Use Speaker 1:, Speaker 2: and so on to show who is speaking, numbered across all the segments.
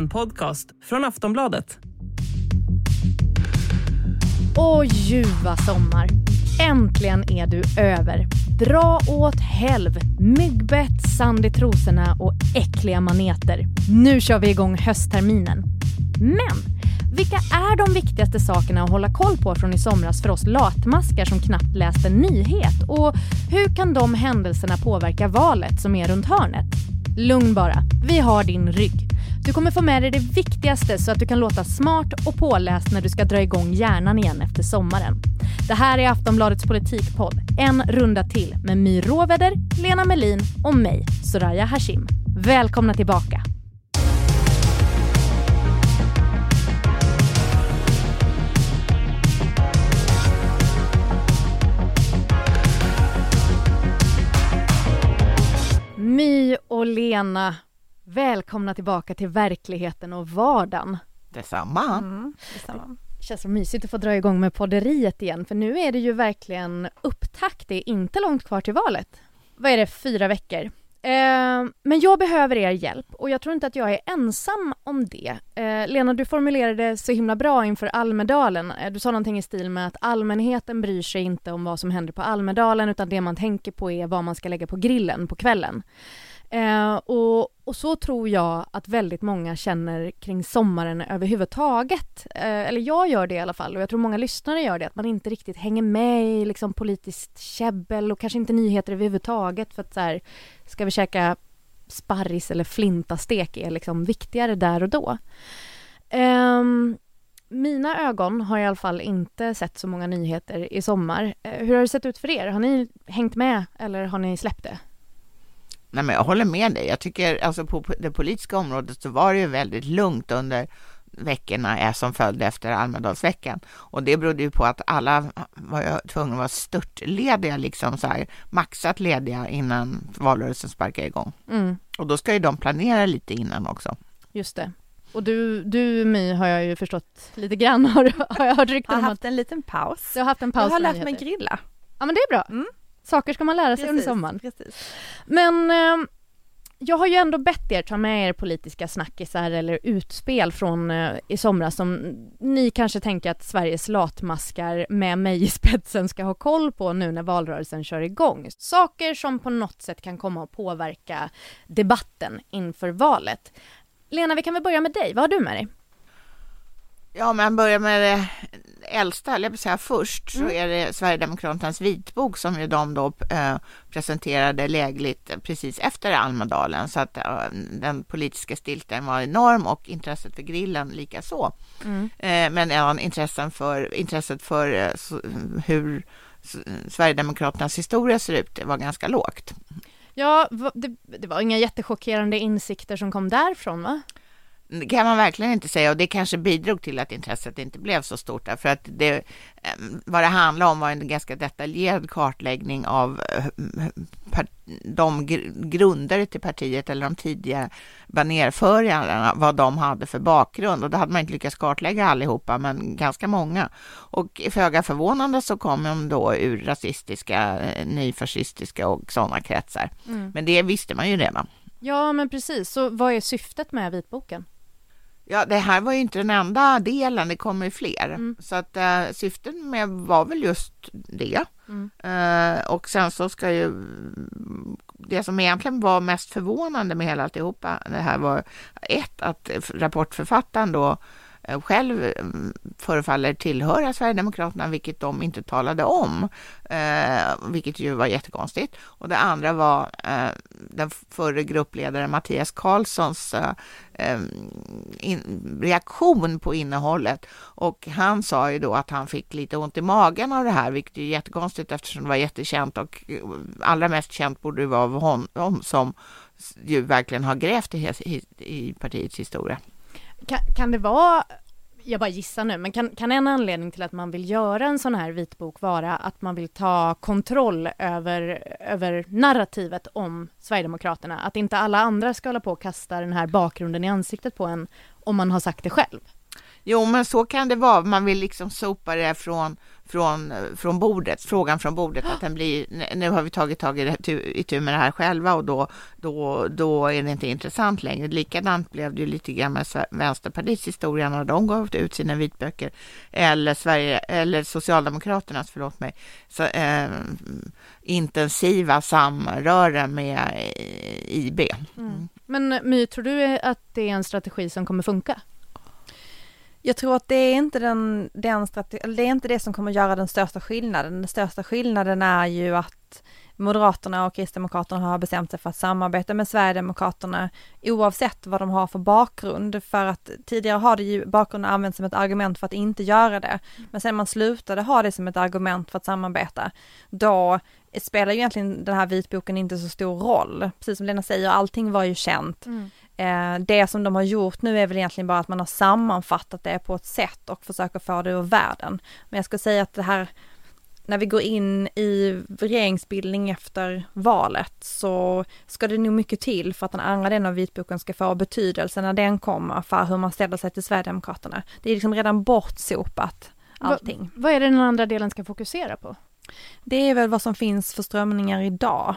Speaker 1: En podcast från Aftonbladet.
Speaker 2: Åh ljuva sommar! Äntligen är du över. Dra åt helv, myggbett, sand i trosorna och äckliga maneter. Nu kör vi igång höstterminen. Men vilka är de viktigaste sakerna att hålla koll på från i somras för oss latmaskar som knappt läst en nyhet? Och hur kan de händelserna påverka valet som är runt hörnet? Lugn bara, vi har din rygg. Du kommer få med dig det viktigaste så att du kan låta smart och påläst när du ska dra igång hjärnan igen efter sommaren. Det här är Aftonbladets politikpodd, en runda till med My Råväder, Lena Melin och mig, Soraya Hashim. Välkomna tillbaka! My och Lena, välkomna tillbaka till verkligheten och vardagen.
Speaker 3: Detsamma.
Speaker 2: Mm, detsamma. Det känns så mysigt att få dra igång med podderiet igen, för nu är det ju verkligen upptakt. Det är inte långt kvar till valet. Vad är det, fyra veckor? Eh, men jag behöver er hjälp och jag tror inte att jag är ensam om det. Eh, Lena, du formulerade så himla bra inför Almedalen. Eh, du sa någonting i stil med att allmänheten bryr sig inte om vad som händer på Almedalen utan det man tänker på är vad man ska lägga på grillen på kvällen. Eh, och, och, så tror jag att väldigt många känner kring sommaren överhuvudtaget. Eh, eller jag gör det i alla fall och jag tror många lyssnare gör det, att man inte riktigt hänger med i liksom politiskt käbbel och kanske inte nyheter överhuvudtaget för att så här, ska vi käka sparris eller flintastek är liksom viktigare där och då. Eh, mina ögon har i alla fall inte sett så många nyheter i sommar. Eh, hur har det sett ut för er? Har ni hängt med eller har ni släppt det?
Speaker 3: Nej, men jag håller med dig. Jag tycker alltså på det politiska området så var det ju väldigt lugnt under veckorna är som följde efter Almedalsveckan. Och det berodde ju på att alla var tvungna att vara störtlediga, liksom så här, maxat lediga innan valrörelsen sparkar igång. Mm. Och då ska ju de planera lite innan också.
Speaker 2: Just det. Och du, du My har jag ju förstått lite grann, har, har jag hört rykten
Speaker 4: om. Jag har haft en liten paus.
Speaker 2: Du har haft en paus
Speaker 4: Jag har lärt mig grilla.
Speaker 2: Ja men det är bra. Mm. Saker ska man lära sig precis, under sommaren.
Speaker 4: Precis.
Speaker 2: Men eh, jag har ju ändå bett er ta med er politiska snackisar eller utspel från eh, i somras som ni kanske tänker att Sveriges latmaskar med mig i spetsen ska ha koll på nu när valrörelsen kör igång. Saker som på något sätt kan komma att påverka debatten inför valet. Lena, vi kan väl börja med dig. Vad har du med dig?
Speaker 3: Ja, men börjar med det äldsta, eller jag säga först, mm. så är det Sverigedemokraternas vitbok som ju de då eh, presenterade lägligt precis efter Almedalen. Så att eh, den politiska stilten var enorm och intresset för grillen lika så. Mm. Eh, men ja, intressen för, intresset för eh, så, hur Sverigedemokraternas historia ser ut det var ganska lågt.
Speaker 2: Ja, det, det var inga jättechockerande insikter som kom därifrån va?
Speaker 3: Det kan man verkligen inte säga och det kanske bidrog till att intresset inte blev så stort därför att det, ehm, vad det handlar om var en ganska detaljerad kartläggning av eh, de grundare till partiet eller de tidiga banerförarna, vad de hade för bakgrund och då hade man inte lyckats kartlägga allihopa, men ganska många. Och föga förvånande så kom de då ur rasistiska, eh, nyfascistiska och sådana kretsar. Mm. Men det visste man ju redan.
Speaker 2: Ja, men precis. Så vad är syftet med vitboken?
Speaker 3: Ja, det här var ju inte den enda delen, det kommer fler. Mm. Så att uh, syftet med var väl just det. Mm. Uh, och sen så ska ju det som egentligen var mest förvånande med hela alltihopa, det här var ett, att rapportförfattaren då Eh, Eh, själv eh, förefaller tillhöra Sverigedemokraterna, vilket de inte talade om, eh, vilket ju var jättekonstigt. Och det andra var eh, den förre gruppledaren Mattias Karlssons eh, eh in, reaktion på innehållet. Och han sa ju då att han fick lite ont i magen av det här, vilket är jättekonstigt eftersom det var jättekänt och allra mest känt borde det vara av honom som ju verkligen har grävt i, i, i partiets historia.
Speaker 2: Kan, kan det vara jag bara gissar nu, men kan, kan en anledning till att man vill göra en sån här vitbok vara att man vill ta kontroll över, över narrativet om Sverigedemokraterna? Att inte alla andra ska hålla på och kasta den här bakgrunden i ansiktet på en om man har sagt det själv?
Speaker 3: Jo, men så kan det vara. Man vill liksom sopa det från, från, från bordet, frågan från bordet, att den blir, nu har vi tagit tag i, i tur med det här själva och då, då, då är det inte intressant längre. Likadant blev det ju lite grann med Vänsterpartiets historia när de gav ut sina vitböcker, eller, Sverige, eller Socialdemokraternas, förlåt mig, så, ehm, eh, intensiva samröre med IB.
Speaker 2: Mm. Men My, tror du att det är en strategi som kommer funka?
Speaker 4: Jag tror att det är inte den, den strategi, det är inte det som kommer göra den största skillnaden. Den största skillnaden är ju att Moderaterna och Kristdemokraterna har bestämt sig för att samarbeta med Sverigedemokraterna oavsett vad de har för bakgrund. För att tidigare har det ju bakgrunden använts som ett argument för att inte göra det. Men sen man slutade ha det som ett argument för att samarbeta, då spelar ju egentligen den här vitboken inte så stor roll. Precis som Lena säger, allting var ju känt. Mm. Eh, det som de har gjort nu är väl egentligen bara att man har sammanfattat det på ett sätt och försöker få det ur världen. Men jag ska säga att det här, när vi går in i regeringsbildning efter valet så ska det nog mycket till för att den andra delen av vitboken ska få betydelse när den kommer för hur man ställer sig till Sverigedemokraterna. Det är liksom redan bortsopat allting. Va,
Speaker 2: vad är det den andra delen ska fokusera på?
Speaker 4: Det är väl vad som finns för strömningar idag.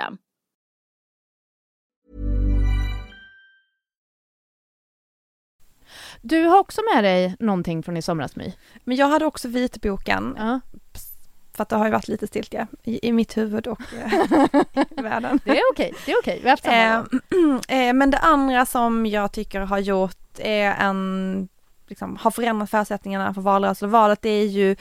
Speaker 5: System.
Speaker 2: Du har också med dig någonting från i somras My.
Speaker 4: Men jag hade också vitboken. Ja. För att det har ju varit lite stiltje i, i mitt huvud och eh, i världen.
Speaker 2: Det är okej, det är okej. Vi har haft
Speaker 4: samma eh, eh, Men det andra som jag tycker har gjort är en liksom, har förändrat förutsättningarna för valrörelsen och valet, det är ju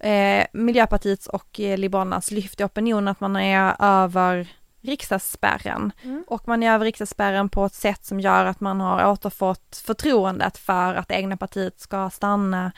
Speaker 4: eh, Miljöpartiets och eh, Liberalernas lyft i opinionen att man är över riksdagsspärren. Mm. Och man är över riksdagsspärren på ett sätt som gör att man har återfått förtroendet för att det egna partiet ska stanna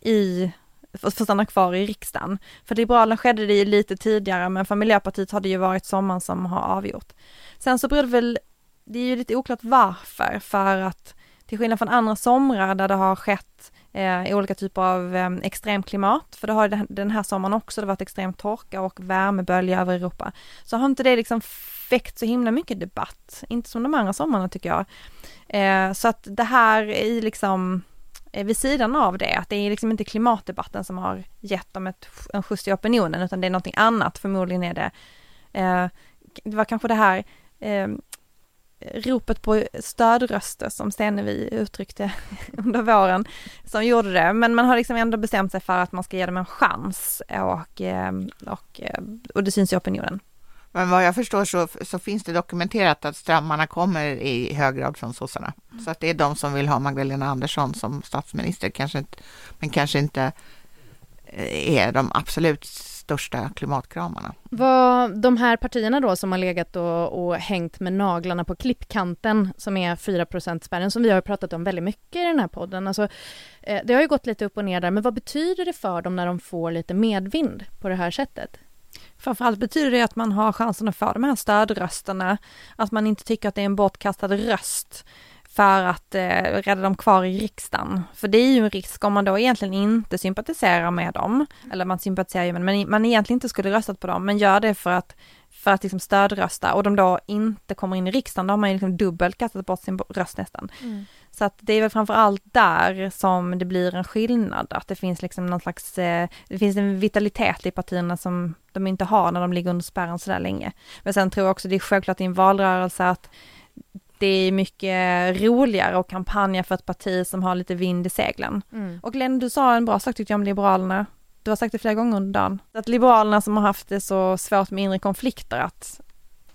Speaker 4: i få stanna kvar i riksdagen. För Liberalerna skedde det ju lite tidigare men för Miljöpartiet har det ju varit sommaren som har avgjort. Sen så beror det väl, det är ju lite oklart varför, för att till skillnad från andra somrar där det har skett eh, olika typer av eh, extremklimat, för det har den här sommaren också, det varit extrem torka och värmebölja över Europa, så har inte det liksom väckt så himla mycket debatt, inte som de andra sommarna tycker jag. Eh, så att det här är liksom eh, vid sidan av det, att det är liksom inte klimatdebatten som har gett dem ett, en skjuts i opinionen, utan det är någonting annat, förmodligen är det, eh, det var kanske det här eh, ropet på stödröster som Stenevi uttryckte under våren som gjorde det. Men man har liksom ändå bestämt sig för att man ska ge dem en chans och, eh, och, eh, och det syns i opinionen.
Speaker 3: Men vad jag förstår så, så finns det dokumenterat att strömmarna kommer i hög grad från sossarna. Mm. Så att det är de som vill ha Magdalena Andersson som statsminister, kanske inte, men kanske inte eh, är de absolut största klimatkramarna.
Speaker 2: Vad de här partierna då som har legat och, och hängt med naglarna på klippkanten som är 4% spärren som vi har pratat om väldigt mycket i den här podden. Alltså, eh, det har ju gått lite upp och ner där, men vad betyder det för dem när de får lite medvind på det här sättet?
Speaker 4: Framförallt betyder det att man har chansen att få de här stödrösterna, att man inte tycker att det är en bortkastad röst för att eh, rädda dem kvar i riksdagen. För det är ju en risk om man då egentligen inte sympatiserar med dem, eller man sympatiserar ju med men man egentligen inte skulle röstat på dem, men gör det för att för att liksom stödrösta och de då inte kommer in i riksdagen, då har man ju liksom dubbelt kastat bort sin röst nästan. Mm. Så att det är väl framförallt där som det blir en skillnad, att det finns liksom någon slags, eh, det finns en vitalitet i partierna som de inte har när de ligger under spärren sådär länge. Men sen tror jag också det är självklart i en valrörelse att det är mycket roligare att kampanja för ett parti som har lite vind i seglen. Mm. Och Glenn, du sa en bra sak tyckte jag om Liberalerna. Du har sagt det flera gånger under dagen. Att Liberalerna som har haft det så svårt med inre konflikter, att,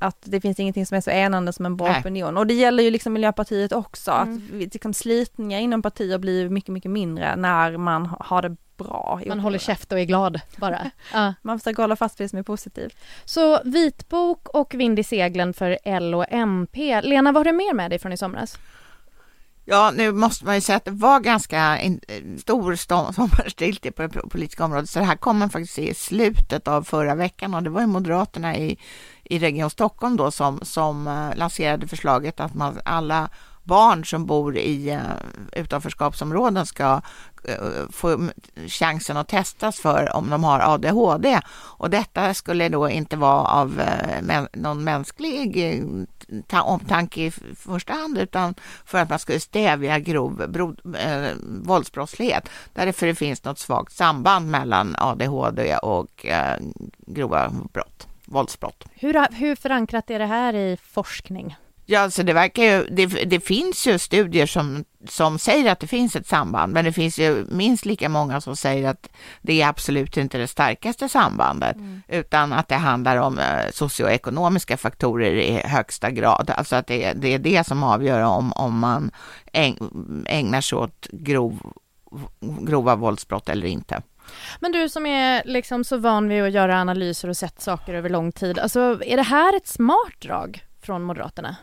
Speaker 4: att det finns ingenting som är så enande som en bra
Speaker 3: Nej.
Speaker 4: opinion. Och det gäller ju liksom Miljöpartiet också,
Speaker 2: Mm.
Speaker 4: att liksom slitningar inom partier blir mycket, mycket mindre när man ha- har det bra.
Speaker 2: Man håller käft och är glad bara. Ja.
Speaker 4: Man försöker hålla fast vid det som är positivt.
Speaker 2: Så vitbok och vind i seglen för L och MP. Lena, vad har du mer med dig från i somras?
Speaker 3: Ja, nu måste man ju säga att det var ganska in, stor sommarstiltje på det politiska området, så det här kom man faktiskt se i slutet av förra veckan och det var ju Moderaterna i, i Region Stockholm då som, som eh, lanserade förslaget att man, alla barn som bor i eh, utanförskapsområden ska eh, få chansen att testas för om de har ADHD. Och detta skulle då inte vara av någon mänsklig omtanke i första hand, utan för att man skulle stävja grov bro, eh, våldsbrottslighet, därför det finns något svagt samband mellan ADHD och eh, grova brott, våldsbrott.
Speaker 2: Hur, hur förankrat är det här i forskning?
Speaker 3: Ja, alltså det verkar ju, det, det finns ju studier som, som säger att det finns ett samband, men det finns ju minst lika många som säger att det är absolut inte det starkaste sambandet, utan att det handlar om eh, socioekonomiska faktorer i högsta grad. Alltså att det, det är det som avgör om, om man äg, ägnar sig åt grov, grova våldsbrott eller inte.
Speaker 2: Men du som är liksom så van vid att göra analyser och sett saker över lång tid, alltså är det här ett smart drag från Moderaterna?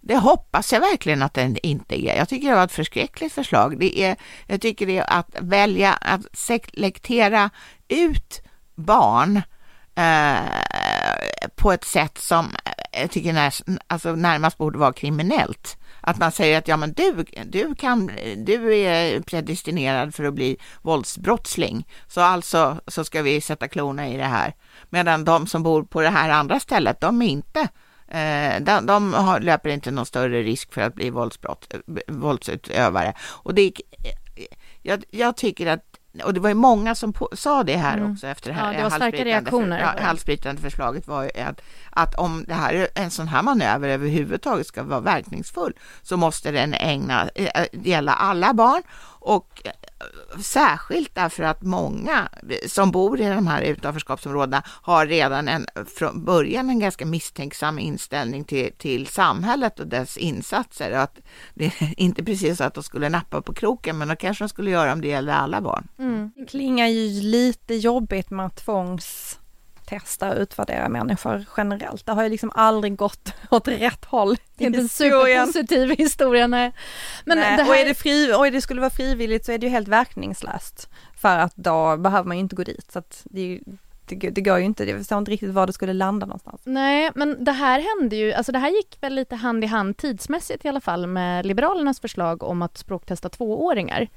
Speaker 3: Det hoppas jag verkligen att den inte är. Jag tycker det var ett förskräckligt förslag. Det är, jag tycker det är att välja att selektera ut barn eh, på ett sätt som eh, jag tycker när, alltså närmast borde vara kriminellt. Att man säger att ja, men du, du, kan, du är predestinerad för att bli våldsbrottsling, så alltså så ska vi sätta klorna i det här. Medan de som bor på det här andra stället, de är inte eh, de de har, löper inte någon större risk för att bli våldsbrott, eh, våldsutövare. Och det, eh, jag, jag tycker att och det var ju många som på, sa det här
Speaker 2: Mm.
Speaker 3: också efter det
Speaker 2: Ja,
Speaker 3: här
Speaker 2: det var starka reaktioner.
Speaker 3: För, ja, halsbrytande förslaget var ju att, att om det här, är- en sån här manöver överhuvudtaget ska vara verkningsfull så måste den ägna, eh, gälla alla barn och särskilt därför att många som bor i de här utanförskapsområdena har redan en, från början en ganska misstänksam inställning till, till samhället och dess insatser. Och att det är inte precis så att de skulle nappa på kroken, men det kanske de skulle göra om det gällde alla barn.
Speaker 2: Mm.
Speaker 4: Det klingar ju lite jobbigt med tvångs tvångstesta och utvärdera människor generellt. Det har ju liksom aldrig gått åt rätt håll
Speaker 2: Det är inte en superpositiv historia, nej. Men
Speaker 4: Nej,
Speaker 2: det här...
Speaker 4: Och är det, fri, och det skulle vara frivilligt så är det ju helt verkningslöst. För att då behöver man ju inte gå dit. Så att det, är ju, det, det går ju inte, jag förstår inte riktigt var det skulle landa någonstans.
Speaker 2: Nej, men det här hände ju, alltså det här gick väl lite hand i hand tidsmässigt i alla fall med Liberalernas förslag om att språktesta tvååringar.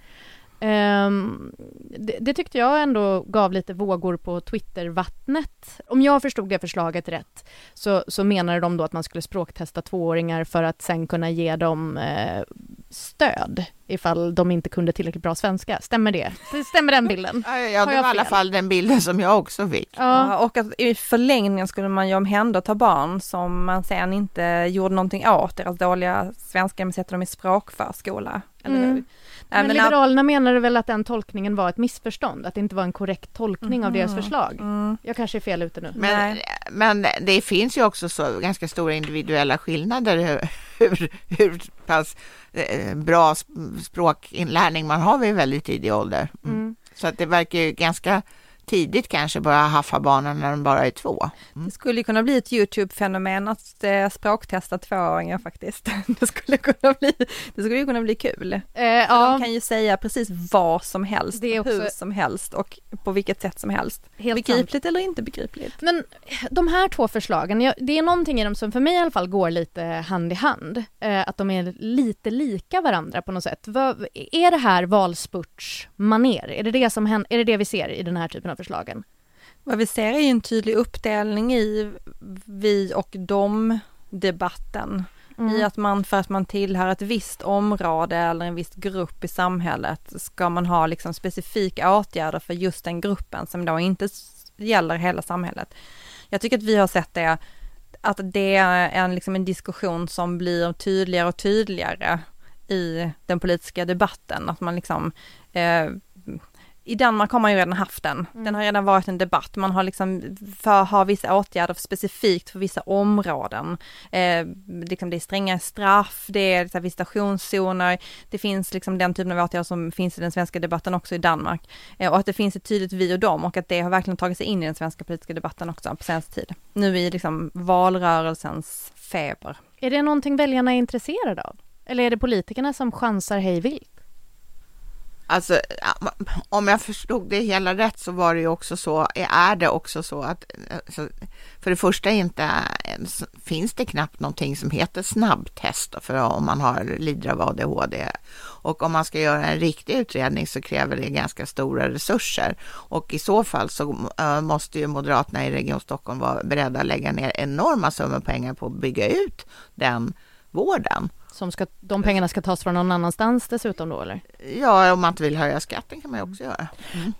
Speaker 2: Ehm, det, det tyckte jag ändå gav lite vågor på Twittervattnet. Om jag förstod det förslaget rätt så, så menade de då att man skulle språktesta tvååringar för att sen kunna ge dem eh, stöd ifall de inte kunde tillräckligt bra svenska. Stämmer det? Stämmer den bilden?
Speaker 3: Ja, det var i alla
Speaker 2: fel?
Speaker 3: fall den bilden som jag också fick.
Speaker 4: Ja. Och att i förlängningen skulle man ju omhänderta barn som man sen inte gjorde någonting åt deras dåliga svenska, men sätter dem i språkförskola. Eller
Speaker 2: Mm. Men,
Speaker 4: men
Speaker 2: Liberalerna menade väl att den tolkningen var ett missförstånd, att det inte var en korrekt tolkning av deras
Speaker 4: Mhm.
Speaker 2: förslag.
Speaker 4: Mm.
Speaker 2: Jag kanske är fel ute nu.
Speaker 3: Men,
Speaker 4: Nej.
Speaker 3: men det finns ju också så ganska stora individuella skillnader hur, hur, hur pass eh, bra sp- språkinlärning man har vid väldigt tidig ålder. Mm.
Speaker 2: Mm.
Speaker 3: Så att det verkar ju ganska tidigt kanske börja haffa barnen när de bara är två.
Speaker 4: Det skulle ju kunna bli ett YouTube-fenomen att eh, språktesta tvååringar faktiskt. Det skulle kunna bli, det skulle ju kunna bli kul.
Speaker 2: Eh, ja,
Speaker 4: De kan ju säga precis vad som helst,
Speaker 2: Det är också-
Speaker 4: hur som helst och på vilket sätt som helst.
Speaker 2: helt sant.
Speaker 4: Begripligt eller inte begripligt.
Speaker 2: Men de här två förslagen, jag, det är någonting i dem som för mig i alla fall går lite hand i hand. Eh, att de är lite lika varandra på något sätt. Vad, är det här valspurtsmaner? Är det det, som är det det vi ser i den här typen av förslagen?
Speaker 4: Vad vi ser är ju en tydlig uppdelning i vi och dem debatten.
Speaker 2: Mm.
Speaker 4: I att man för att man tillhör ett visst område eller en viss grupp i samhället ska man ha liksom specifika åtgärder för just den gruppen som då inte gäller hela samhället. Jag tycker att vi har sett det, att det är en, liksom en diskussion som blir tydligare och tydligare i den politiska debatten, att man liksom eh, i Danmark har man ju redan haft den. Mm. Den har redan varit en debatt. Man har liksom för, har vissa åtgärder specifikt för vissa områden. Eh, liksom det är stränga straff, det är liksom visitationszoner, det finns liksom den typen av åtgärder som finns i den svenska debatten också i Danmark. Eh, och att det finns ett tydligt vi och dem och att det har verkligen tagit sig in i den svenska politiska debatten också på senaste tid. Nu i liksom valrörelsens feber.
Speaker 2: Är det någonting väljarna är intresserade av? Eller är det politikerna som chansar hej vilt?
Speaker 3: Alltså, om jag förstod det hela rätt så var det ju också så, är det också så att eh, för det första inte eh, finns det knappt någonting som heter snabbtest för om man har lider av ADHD. Och om man ska göra en riktig utredning så kräver det ganska stora resurser. Och i så fall så eh, måste ju Moderaterna i Region Stockholm vara beredda att lägga ner enorma summor pengar på att bygga ut den vården.
Speaker 2: Som ska, de pengarna ska tas från någon annanstans dessutom då eller?
Speaker 3: Ja, om man inte vill höja skatten kan man ju också göra. Mm.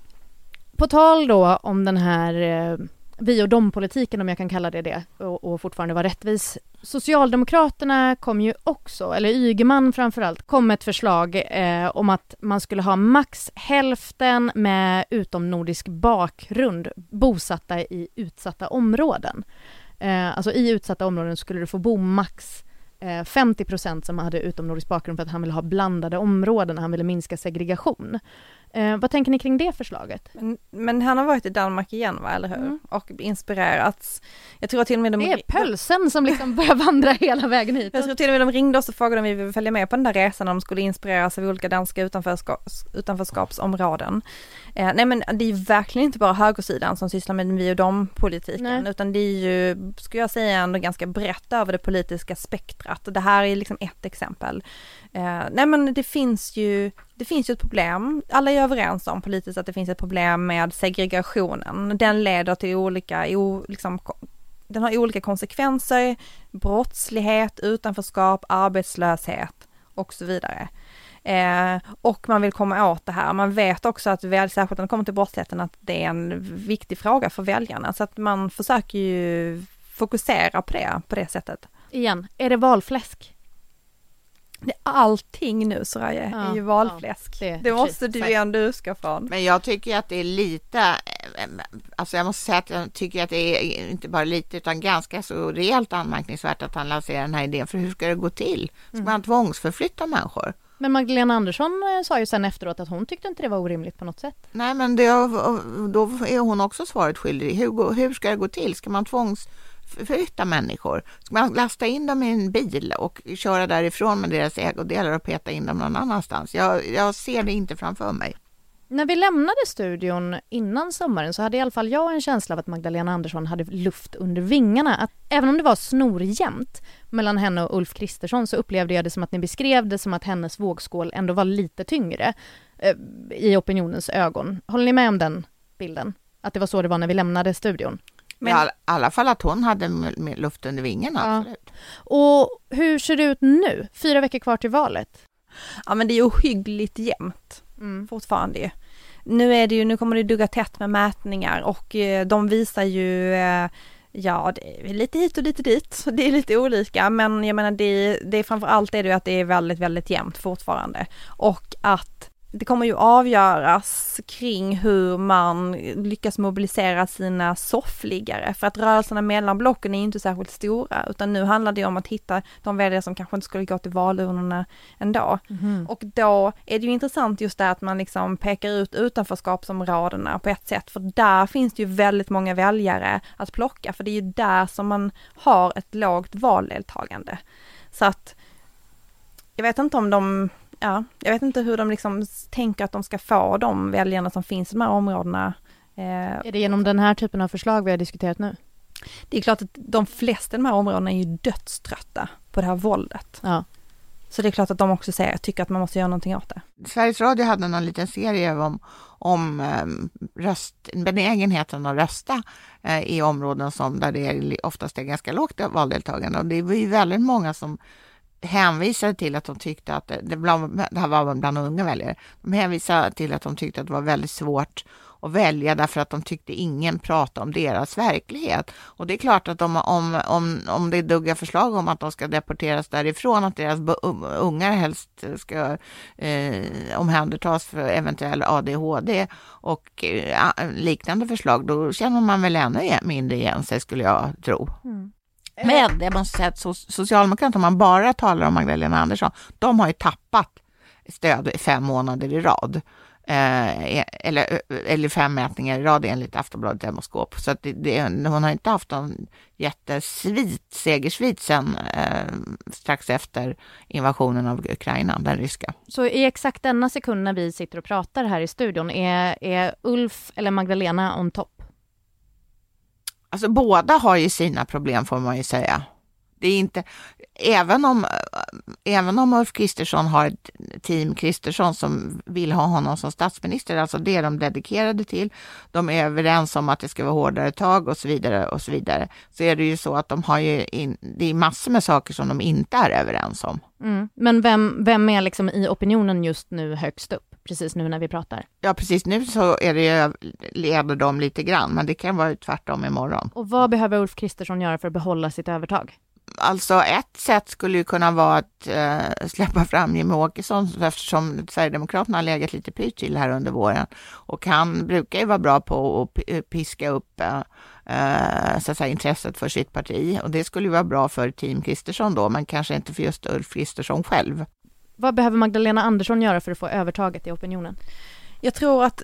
Speaker 2: På tal då om den här eh, vi och dom-politiken om jag kan kalla det det och, och fortfarande vara rättvis. Socialdemokraterna kom ju också, eller Ygeman framförallt, kom med ett förslag eh, om att man skulle ha max hälften med utomnordisk bakgrund bosatta i utsatta områden. Eh, alltså i utsatta områden skulle du få bo max 50 eh, procent som hade utomnordisk bakgrund för att han ville ha blandade områden, han ville minska segregation. Eh, vad tänker ni kring det förslaget?
Speaker 4: Men, men, han har varit i Danmark igen va, eller hur? Mm. Och inspirerats. Jag tror till och med de...
Speaker 2: Det är pölsen som liksom börjar vandra hela vägen hit.
Speaker 4: Jag tror till och med de ringde oss och frågade om vi ville följa med på den där resan, om de skulle inspireras av olika danska utanförskaps, utanförskapsområden. Eh, nej men det är verkligen inte bara högersidan som sysslar med vi och dem politiken, utan det är ju, skulle jag säga, ändå ganska brett över det politiska spektrat. Det här är liksom ett exempel. Eh, nej men det finns ju, det finns ju ett problem, alla är överens om politiskt att det finns ett problem med segregationen. Den leder till olika, o, liksom, den har olika konsekvenser, brottslighet, utanförskap, arbetslöshet och så vidare. Eh, och man vill komma åt det här. Man vet också att, särskilt när det kommer till brottsligheten, att det är en viktig fråga för väljarna. Så att man försöker ju fokusera på det, på det sättet.
Speaker 2: Igen, är det valfläsk?
Speaker 4: allting nu Soraya ja, är ju valfläsk. Ja, det, det måste du ju ändå utgå från.
Speaker 3: Men jag tycker att det är lite, alltså jag måste säga att jag tycker att det är inte bara lite utan ganska så rejält anmärkningsvärt att han lanserar den här idén. För hur ska det gå till? Ska mm. man tvångsförflytta människor?
Speaker 2: Men Magdalena Andersson eh, sa ju sen efteråt att hon tyckte inte det var orimligt på något sätt.
Speaker 3: Nej, men det, då är hon också svaret skyldig. Hur, hur ska det gå till? Ska man tvångs förflytta människor. Ska man lasta in dem i en bil och köra därifrån med deras ägodelar och peta in dem någon annanstans? Jag, jag ser det inte framför mig.
Speaker 2: När vi lämnade studion innan sommaren så hade i alla fall jag en känsla av att Magdalena Andersson hade luft under vingarna. Att även om det var snorjämnt mellan henne och Ulf Kristersson så upplevde jag det som att ni beskrev det som att hennes vågskål ändå var lite tyngre eh, i opinionens ögon. Håller ni med om den bilden? Att det var så det var när vi lämnade studion?
Speaker 3: Men... I alla fall att hon hade luft under vingarna. Ja. Absolut.
Speaker 2: Och hur ser det ut nu? Fyra veckor kvar till valet.
Speaker 4: Ja men det är ohyggligt jämnt mm. fortfarande nu är det ju, nu kommer det dugga tätt med mätningar och eh, de visar ju eh, Ja, det är lite hit och lite dit, det är lite olika, men jag menar det, det är framför allt är det ju att det är väldigt, väldigt jämnt fortfarande. Och att det kommer ju avgöras kring hur man lyckas mobilisera sina soffliggare för att rörelserna mellan blocken är inte särskilt stora utan nu handlar det om att hitta de väljare som kanske inte skulle gå till valurnorna ändå. Mm. Och då är det ju intressant just det att man liksom pekar ut utanförskapsområdena på ett sätt för där finns det ju väldigt många väljare att plocka för det är ju där som man har ett lågt valdeltagande. Så att jag vet inte om de ja, jag vet inte hur de liksom tänker att de ska få de väljarna som finns i de här områdena.
Speaker 2: Eh, är det genom den här typen av förslag vi har diskuterat nu?
Speaker 4: Det är klart att de flesta i de här områdena är ju dödströtta på det här våldet. Ja. Så det är klart att de också säger, tycker att man måste göra någonting åt det.
Speaker 3: Sveriges Radio hade någon liten serie om, om ehm, röst, benägenheten att rösta eh, i områden som där det oftast är ganska lågt valdeltagande. Och det var ju väldigt många som hänvisade till att de tyckte att, det, bland, det här var bland unga väljare, de hänvisade till att de tyckte att det var väldigt svårt att välja därför att de tyckte ingen pratade om deras verklighet. Och det är klart att om, om, om, om det duggar förslag om att de ska deporteras därifrån, att deras um, ungar helst ska eh, omhändertas för eventuell ADHD och eh, liknande förslag, då känner man väl ännu mindre igen sig skulle jag tro. Mm. Men jag måste säga att Socialdemokraterna, om man bara talar om Magdalena Andersson, de har ju tappat stöd fem månader i rad. Eh, e, eller, eller fem mätningar i rad enligt Aftonbladet Demoskop. Så att det, det, hon har inte haft någon jättesvit, segersvit sen eh, strax efter invasionen av Ukraina, den ryska.
Speaker 2: Så i exakt denna sekund när vi sitter och pratar här i studion, är, är Ulf eller Magdalena on top?
Speaker 3: Alltså båda har ju sina problem får man ju säga. Det är inte, även om, eh, även om Ulf Kristersson har ett team Kristersson som vill ha honom som statsminister, alltså det är de dedikerade till, de är överens om att det ska vara hårdare tag och så vidare och så vidare, så är det ju så att de har ju, in, det är massor med saker som de inte är överens om.
Speaker 2: Mm. Men vem, vem är liksom i opinionen just nu högst upp? Precis nu när vi pratar?
Speaker 3: Ja, precis nu så är det, leder de lite grann, men det kan vara tvärtom imorgon.
Speaker 2: Och vad behöver Ulf Kristersson göra för att behålla sitt övertag?
Speaker 3: Alltså ett sätt skulle ju kunna vara att eh, släppa fram Jimmie Åkesson eftersom Sverigedemokraterna har legat lite pyrt till här under våren. Och han brukar ju vara bra på att piska upp eh, eh, så att säga, intresset för sitt parti. Och det skulle ju vara bra för Team Kristersson då, men kanske inte för just Ulf Kristersson själv.
Speaker 2: Vad behöver Magdalena Andersson göra för att få övertaget i opinionen?
Speaker 4: Jag tror att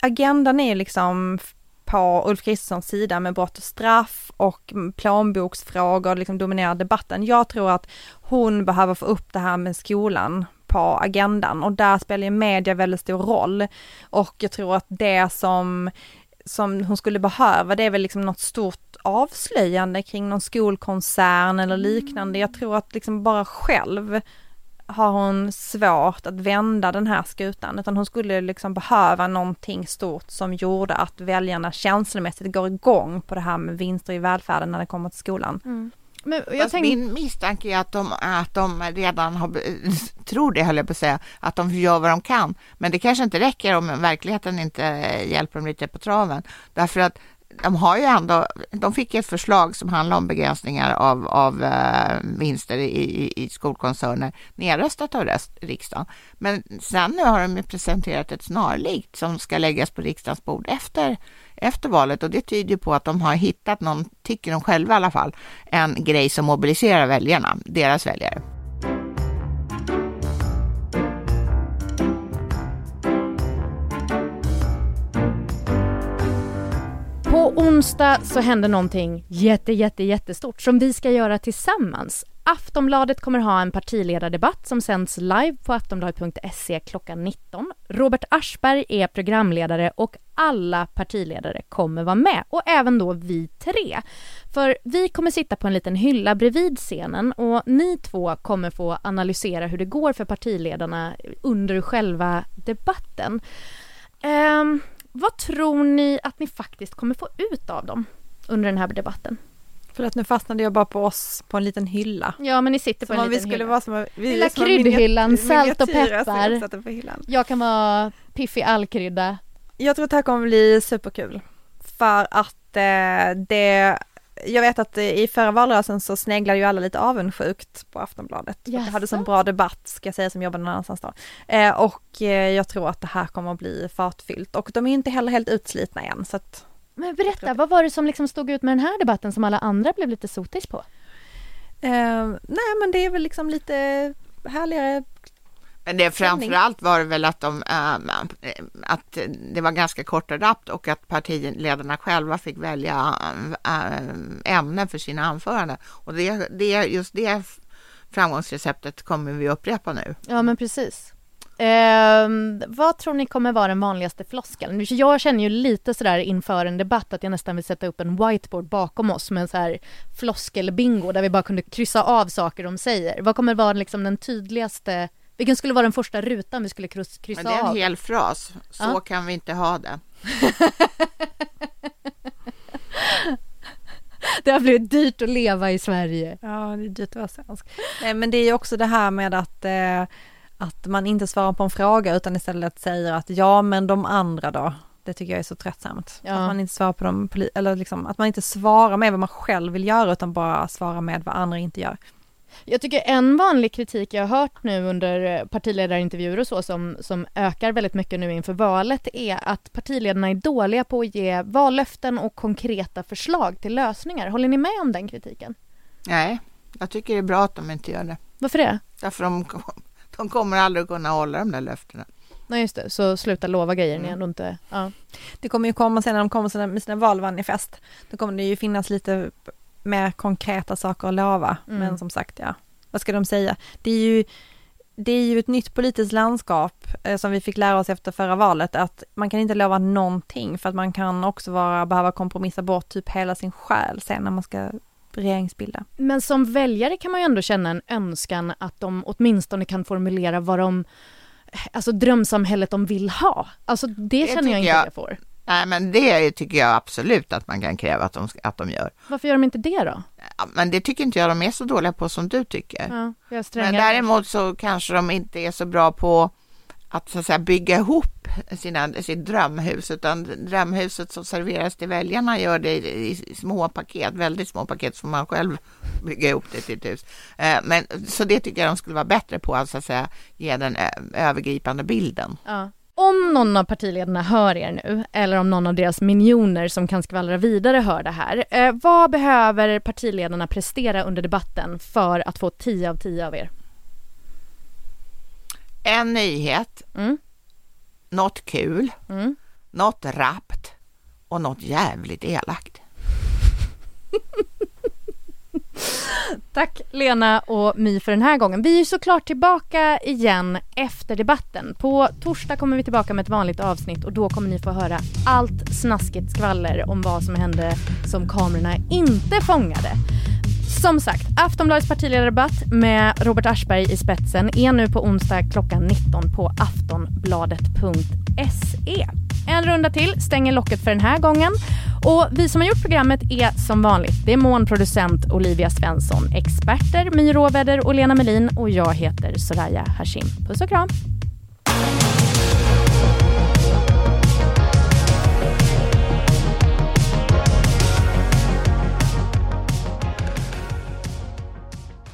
Speaker 4: agendan är liksom på Ulf Kristerssons sida med brott och straff och plånboksfrågor liksom dominerar debatten. Jag tror att hon behöver få upp det här med skolan på agendan och där spelar ju media väldigt stor roll. Och jag tror att det som, som hon skulle behöva det är väl liksom något stort avslöjande kring någon skolkoncern eller liknande. Jag tror att liksom bara själv har hon svårt att vända den här skutan utan hon skulle liksom behöva någonting stort som gjorde att väljarna känslomässigt går igång på det här med vinster i välfärden när det kommer till skolan. Mm.
Speaker 3: Men jag tänk... Min misstanke är att de, att de redan har, tror det höll jag på att säga, att de gör vad de kan. Men det kanske inte räcker om verkligheten inte hjälper dem lite på traven. Därför att de har ju ändå, de fick ett förslag som handlar om begränsningar av, av eh, vinster i, i, i skolkoncerner nedröstat av rest, riksdagen. Men sen nu har de presenterat ett snarlikt som ska läggas på riksdagens bord efter, efter valet och det tyder på att de har hittat någon, tycker de själva i alla fall, en grej som mobiliserar väljarna, deras väljare.
Speaker 2: På onsdag så händer någonting jätte, jätte, jättestort som vi ska göra tillsammans. Aftonbladet kommer ha en partiledardebatt som sänds live på aftonbladet.se klockan 19. Robert Aschberg är programledare och alla partiledare kommer vara med och även då vi tre. För vi kommer sitta på en liten hylla bredvid scenen och ni två kommer få analysera hur det går för partiledarna under själva debatten. Um, vad tror ni att ni faktiskt kommer få ut av dem under den här debatten?
Speaker 4: För att nu fastnade jag bara på oss på en liten hylla.
Speaker 2: Ja men ni sitter på
Speaker 4: som
Speaker 2: en liten
Speaker 4: vi skulle
Speaker 2: hylla.
Speaker 4: Vara som, vi
Speaker 2: Lilla kryddhyllan, salt och peppar. Jag kan vara piffig allkrydda.
Speaker 4: Jag tror att det här kommer bli superkul. För att eh, det jag vet att i förra valrörelsen så sneglade ju alla lite avundsjukt på Aftonbladet. Yes. Hade så bra debatt, ska jag säga, som jobbade någon annanstans då. Eh, och eh, jag tror att det här kommer att bli fartfyllt och de är inte heller helt utslitna än så att
Speaker 2: Men berätta, vad var det som liksom stod ut med den här debatten som alla andra blev lite sotis på?
Speaker 4: Eh, nej men det är väl liksom lite härligare
Speaker 3: men det framförallt var det väl att, de, äh, att det var ganska korta rapt och att partiledarna själva fick välja äh, ämnen för sina anföranden. Och det, det, just det framgångsreceptet kommer vi upprepa nu.
Speaker 2: Ja, men precis. Eh, vad tror ni kommer vara den vanligaste floskeln? Jag känner ju lite sådär inför en debatt att jag nästan vill sätta upp en whiteboard bakom oss med en så här floskelbingo där vi bara kunde kryssa av saker de säger. Vad kommer vara liksom den tydligaste vilken skulle vara den första rutan vi skulle kryssa av? Men
Speaker 3: det är en hel fras. Så ja. kan vi inte ha det.
Speaker 2: det har blivit dyrt att leva i Sverige.
Speaker 4: Ja, det är dyrt att vara svensk. Men det är ju också det här med att, eh, att man inte svarar på en fråga utan istället säger att ja, men de andra då? Det tycker jag är så tröttsamt.
Speaker 2: Ja.
Speaker 4: Att man inte svarar på de, poli- eller liksom, att man inte svarar med vad man själv vill göra utan bara svarar med vad andra inte gör.
Speaker 2: Jag tycker en vanlig kritik jag har hört nu under eh, partiledarintervjuer och så som, som ökar väldigt mycket nu inför valet är att partiledarna är dåliga på att ge vallöften och konkreta förslag till lösningar. Håller ni med om den kritiken?
Speaker 3: Nej, jag tycker det är bra att de inte gör det.
Speaker 2: Varför det?
Speaker 3: Därför de, de kommer aldrig kunna hålla de där löftena.
Speaker 2: Nej just det, så sluta lova grejer ni
Speaker 3: Mm.
Speaker 2: ändå inte... Ja.
Speaker 4: Det kommer ju komma sen när de kommer med sina valmanifest. Då kommer det ju finnas lite mer konkreta saker att lova.
Speaker 2: Mm.
Speaker 4: Men som sagt, ja, vad ska de säga? Det är ju, det är ju ett nytt politiskt landskap eh, som vi fick lära oss efter förra valet att man kan inte lova någonting för att man kan också vara, behöva kompromissa bort typ hela sin själ sen när man ska regeringsbilda.
Speaker 2: Men som väljare kan man ju ändå känna en önskan att de åtminstone kan formulera vad de... Alltså drömsamhället de vill ha. Alltså det,
Speaker 3: Det
Speaker 2: känner jag inte
Speaker 3: jag-
Speaker 2: att jag får.
Speaker 3: Nej, men det tycker jag absolut att man kan kräva att de, att de gör.
Speaker 2: Varför gör de inte det då?
Speaker 3: Ja, Men det tycker inte jag de är så dåliga på som du tycker.
Speaker 2: Ja,
Speaker 3: Men däremot så kanske de inte är så bra på att, så att säga, bygga ihop sina, sitt drömhus, utan drömhuset som serveras till väljarna gör det i, i små paket, väldigt små paket, som man själv bygga ihop det till ett hus. Eh, Men, så det tycker jag de skulle vara bättre på, att, så att säga, ge den övergripande bilden.
Speaker 2: Ja. Om någon av partiledarna hör er nu, eller om någon av deras minioner som kan skvallra vidare hör det här, eh, vad behöver partiledarna prestera under debatten för att få 10 av 10 av er?
Speaker 3: En nyhet,
Speaker 2: Mm.
Speaker 3: något kul,
Speaker 2: Mm.
Speaker 3: något rappt och något jävligt elakt.
Speaker 2: Tack Lena och My för den här gången. Vi är ju såklart tillbaka igen efter debatten. På torsdag kommer vi tillbaka med ett vanligt avsnitt och då kommer ni få höra allt snaskigt skvaller om vad som hände som kamerorna inte fångade. Som sagt, Aftonbladets partiledardebatt med Robert Aschberg i spetsen är nu på onsdag klockan 19 på aftonbladet.se. En runda till stänger locket för den här gången. Och vi som har gjort programmet är som vanligt demonproducent Olivia Svensson, experter My Råväder och Lena Melin och jag heter Soraya Hashim. Puss och kram!